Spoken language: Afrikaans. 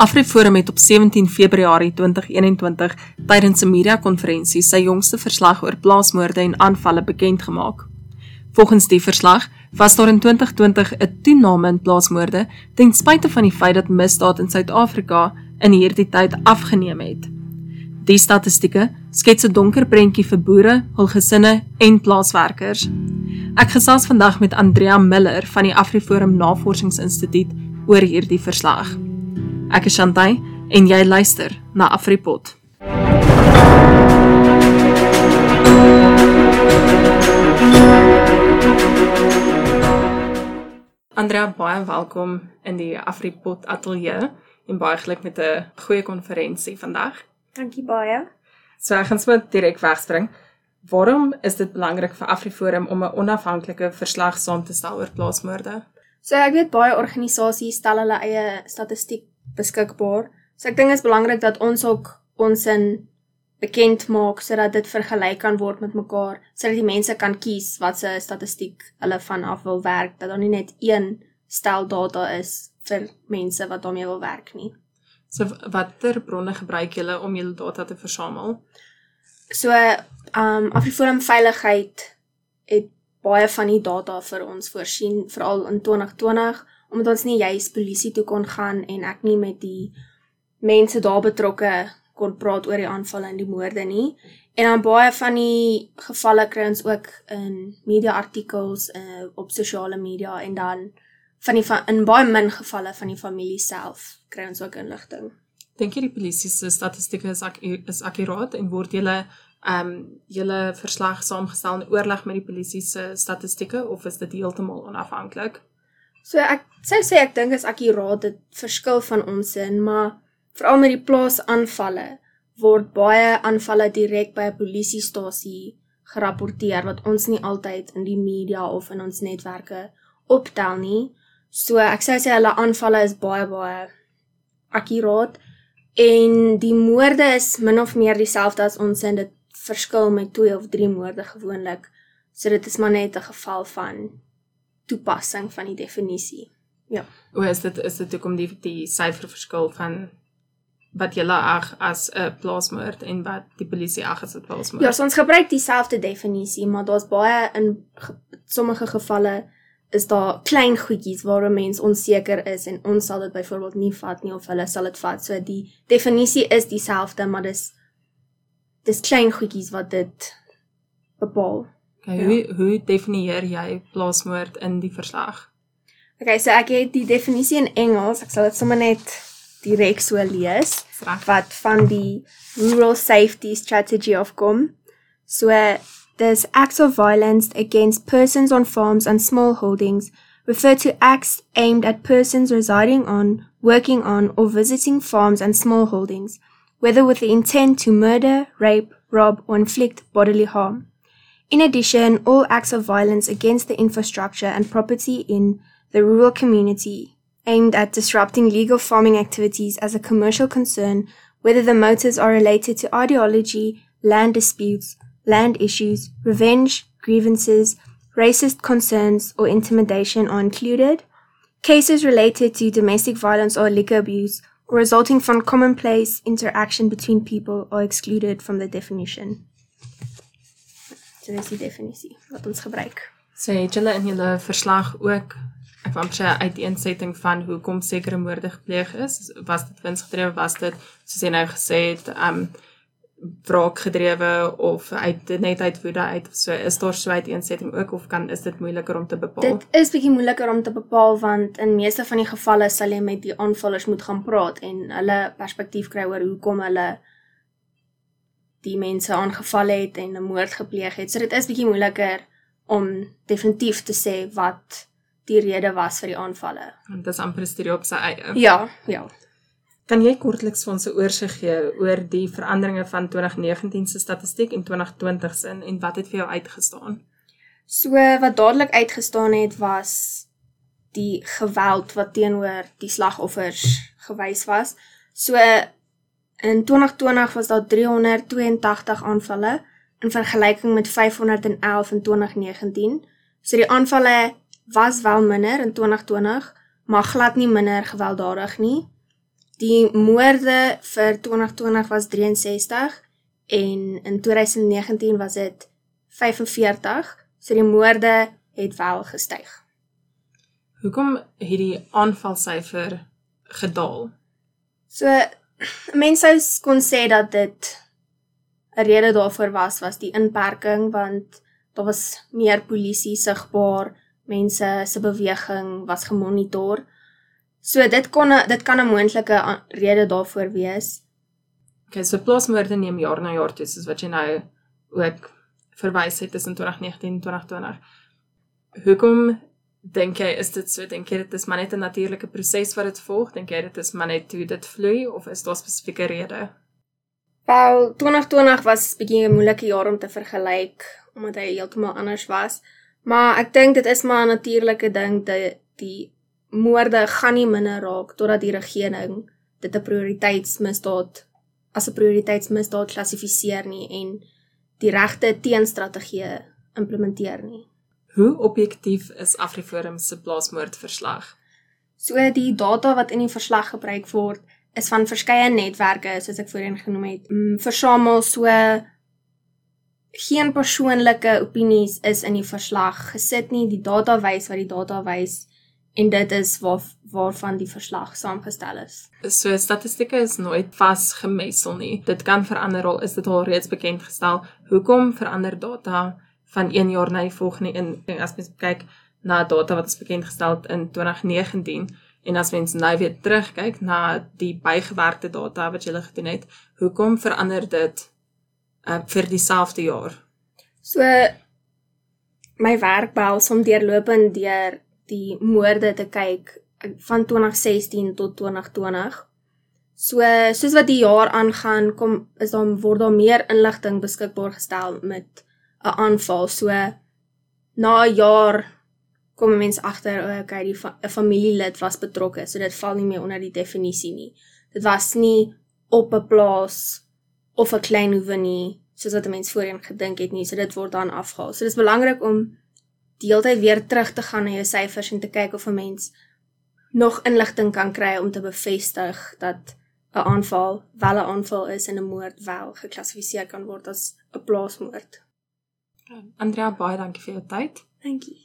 AfriForum het op 17 Februarie 2021 tydens 'n media-konferensie sy jongste verslag oor plaasmoorde en aanvalle bekend gemaak. Volgens die verslag was daar in 2020 'n toename in plaasmoorde ten spyte van die feit dat misdaad in Suid-Afrika in hierdie tyd afgeneem het. Die statistieke skets 'n donker prentjie vir boere, hul gesinne en plaaswerkers. Ek gesels vandag met Andrea Miller van die AfriForum Navorsingsinstituut oor hierdie verslag. Ek is Shantay en jy luister na Afripot. Andrea, baie welkom in die Afripot ateljee en baie geluk met 'n goeie konferensie vandag. Dankie baie. So ek gaan sommer direk wegspring. Waarom is dit belangrik vir Afriforum om 'n onafhanklike verslag saam te stel oor plaasmoorde? So ek weet baie organisasies stel hulle eie statistiek beskikbaar. So ek dink dit is belangrik dat ons ook ons in bekend maak sodat dit vergelyk kan word met mekaar, sodat die mense kan kies watse statistiek hulle vanaf wil werk, dat daar nie net een stel data is vir mense wat daarmee wil werk nie. So watter bronne gebruik julle om julle data te versamel? So um Afriforum veiligheid het baie van die data vir ons voorsien veral in 2020 omdat ons nie juis polisie toe kon gaan en ek nie met die mense daar betrokke kon praat oor die aanvalle en die moorde nie. En dan baie van die gevalle kry ons ook in media artikels uh, op sosiale media en dan van die van, in baie min gevalle van die familie self kry ons ook inligting. Dink jy die polisie se statistieke is ak is akkuraat en word julle ehm um, julle verslag saamgestel in oorleg met die polisie se statistieke of is dit heeltemal onafhanklik? So ek sou sê ek dink is akkuraat dit verskil van ons in, maar veral met die plaasaanvalle word baie aanvalle direk by 'n polisiestasie gerapporteer wat ons nie altyd in die media of in ons netwerke optel nie. So ek sou sê hulle aanvalle is baie baie akkuraat en die moorde is min of meer dieselfde as ons en dit verskil met 2 of 3 moorde gewoonlik. So dit is maar net 'n geval van toepassing van die definisie. Ja. O, is dit is dit hoekom die die syfer verskil van wat jy ag as 'n plaasmoord en wat die polisie ag as 'n plaasmoord? Ja, so ons gebruik dieselfde definisie, maar daar's baie in ge, sommige gevalle is daar klein goedjies waar 'n mens onseker is en ons sal dit byvoorbeeld nie vat nie of hulle sal dit vat. So die definisie is dieselfde, maar dis dis klein goedjies wat dit bepaal. Okay, ja. hoe hoe definieer jy plaasmoord in die verslag? Okay, so ek het die definisie in Engels. Ek sal dit sommer net direk so lees Straf. wat van die Rural Safety Strategy of kom. So there's acts of violence against persons on farms and small holdings refer to acts aimed at persons residing on, working on or visiting farms and small holdings, whether with the intent to murder, rape, rob or inflict bodily harm. In addition, all acts of violence against the infrastructure and property in the rural community aimed at disrupting legal farming activities as a commercial concern, whether the motives are related to ideology, land disputes, land issues, revenge, grievances, racist concerns, or intimidation are included. Cases related to domestic violence or liquor abuse or resulting from commonplace interaction between people are excluded from the definition. So dis die definisie wat ons gebruik. So het julle in julle verslag ook ek wou sê 'n uiteensetting van hoekom sekere moorde gepleeg is? Was dit winsgedrewe? Was dit soos jy nou gesê het, um wraak gedrewe of uit net uit woede uit of so is daar so uiteensetting ook of kan is dit moeiliker om te bepaal? Dit is bietjie moeiliker om te bepaal want in meeste van die gevalle sal jy met die aanvallers moet gaan praat en hulle perspektief kry oor hoekom hulle die mense aangeval het en 'n moord gepleeg het. So dit is bietjie moeiliker om definitief te sê wat die rede was vir die aanvalle. Want dit is amper 'n studie op sy eie. Ja, ja. Kan jy kortliks vir ons 'n oorsig gee oor die veranderinge van 2019 se statistiek en 2020 se en wat het vir jou uitgestaan? So wat dadelik uitgestaan het was die geweld wat teenoor die slagoffers gewys was. So in 2020 was daar 382 aanvalle in vergelyking met 511 in 2019. So die aanvalle was wel minder in 2020, maar glad nie minder gewelddadig nie. Die moorde vir 2020 was 63 en in 2019 was dit 45. So die moorde het wel gestyg. Hoekom het die aanvalsyfer gedaal? So mense kon sê dat dit 'n rede daarvoor was was die inperking want daar was meer polisie sigbaar, mense se beweging was gemonitor. So dit kon dit kan 'n moontlike rede daarvoor wees. Okay, so plaasmoorde neem jaar na jaar toe, soos wat jy nou ook verwys het tussen 2019 en 2020. Hoekom dink jy is dit so? Dink jy dit is maar net 'n natuurlike proses wat dit volg? Dink jy dit is maar net hoe dit vloei of is daar spesifieke redes? Wel, 2020 was 'n bietjie 'n moeilike jaar om te vergelyk omdat hy heeltemal anders was. Maar ek dink dit is maar 'n natuurlike ding dat die moorde gaan nie minder raak totdat die regering dit 'n prioriteitsmisdaad as 'n prioriteitsmisdaad klassifiseer nie en die regte teenstrategie implementeer nie. Hoe objektief is Afriforum se plaasmoordverslag? So die data wat in die verslag gebruik word is van verskeie netwerke soos ek voorheen genoem het. Mm, versamel so geen persoonlike opinies is in die verslag gesit nie. Die data wys wat die data wys en dit is waar waarvan die verslag saamgestel is. So statistieke is nooit vasgemessel nie. Dit kan verander al is dit al reeds bekend gestel. Hoekom verander data van 1 jaar na die volgende in as mens kyk na data wat is bekend gestel in 2019 en as mens nou weer terugkyk na die bygewerkte data wat jy gele gedoen het, hoekom verander dit uh, vir dieselfde jaar? So my werk behels om deurlopend deur die moorde te kyk van 2016 tot 2020. So soos wat die jaar aangaan, kom is daar word daar meer inligting beskikbaar gestel met 'n aanval. So na 'n jaar kom mense agter, oh, okay, die 'n fa familielid was betrokke, so dit val nie meer onder die definisie nie. Dit was nie op 'n plaas of 'n klein hoewe nie, soos wat mense voorheen gedink het nie. So dit word dan afgehaal. So dis belangrik om die hele tyd weer terug te gaan na jou syfers en te kyk of 'n mens nog inligting kan kry om te bevestig dat 'n aanval wel 'n aanval is en 'n moord wel geklassifiseer kan word as 'n plaasmoord. Andrea, baie dankie vir jou tyd. Dankie.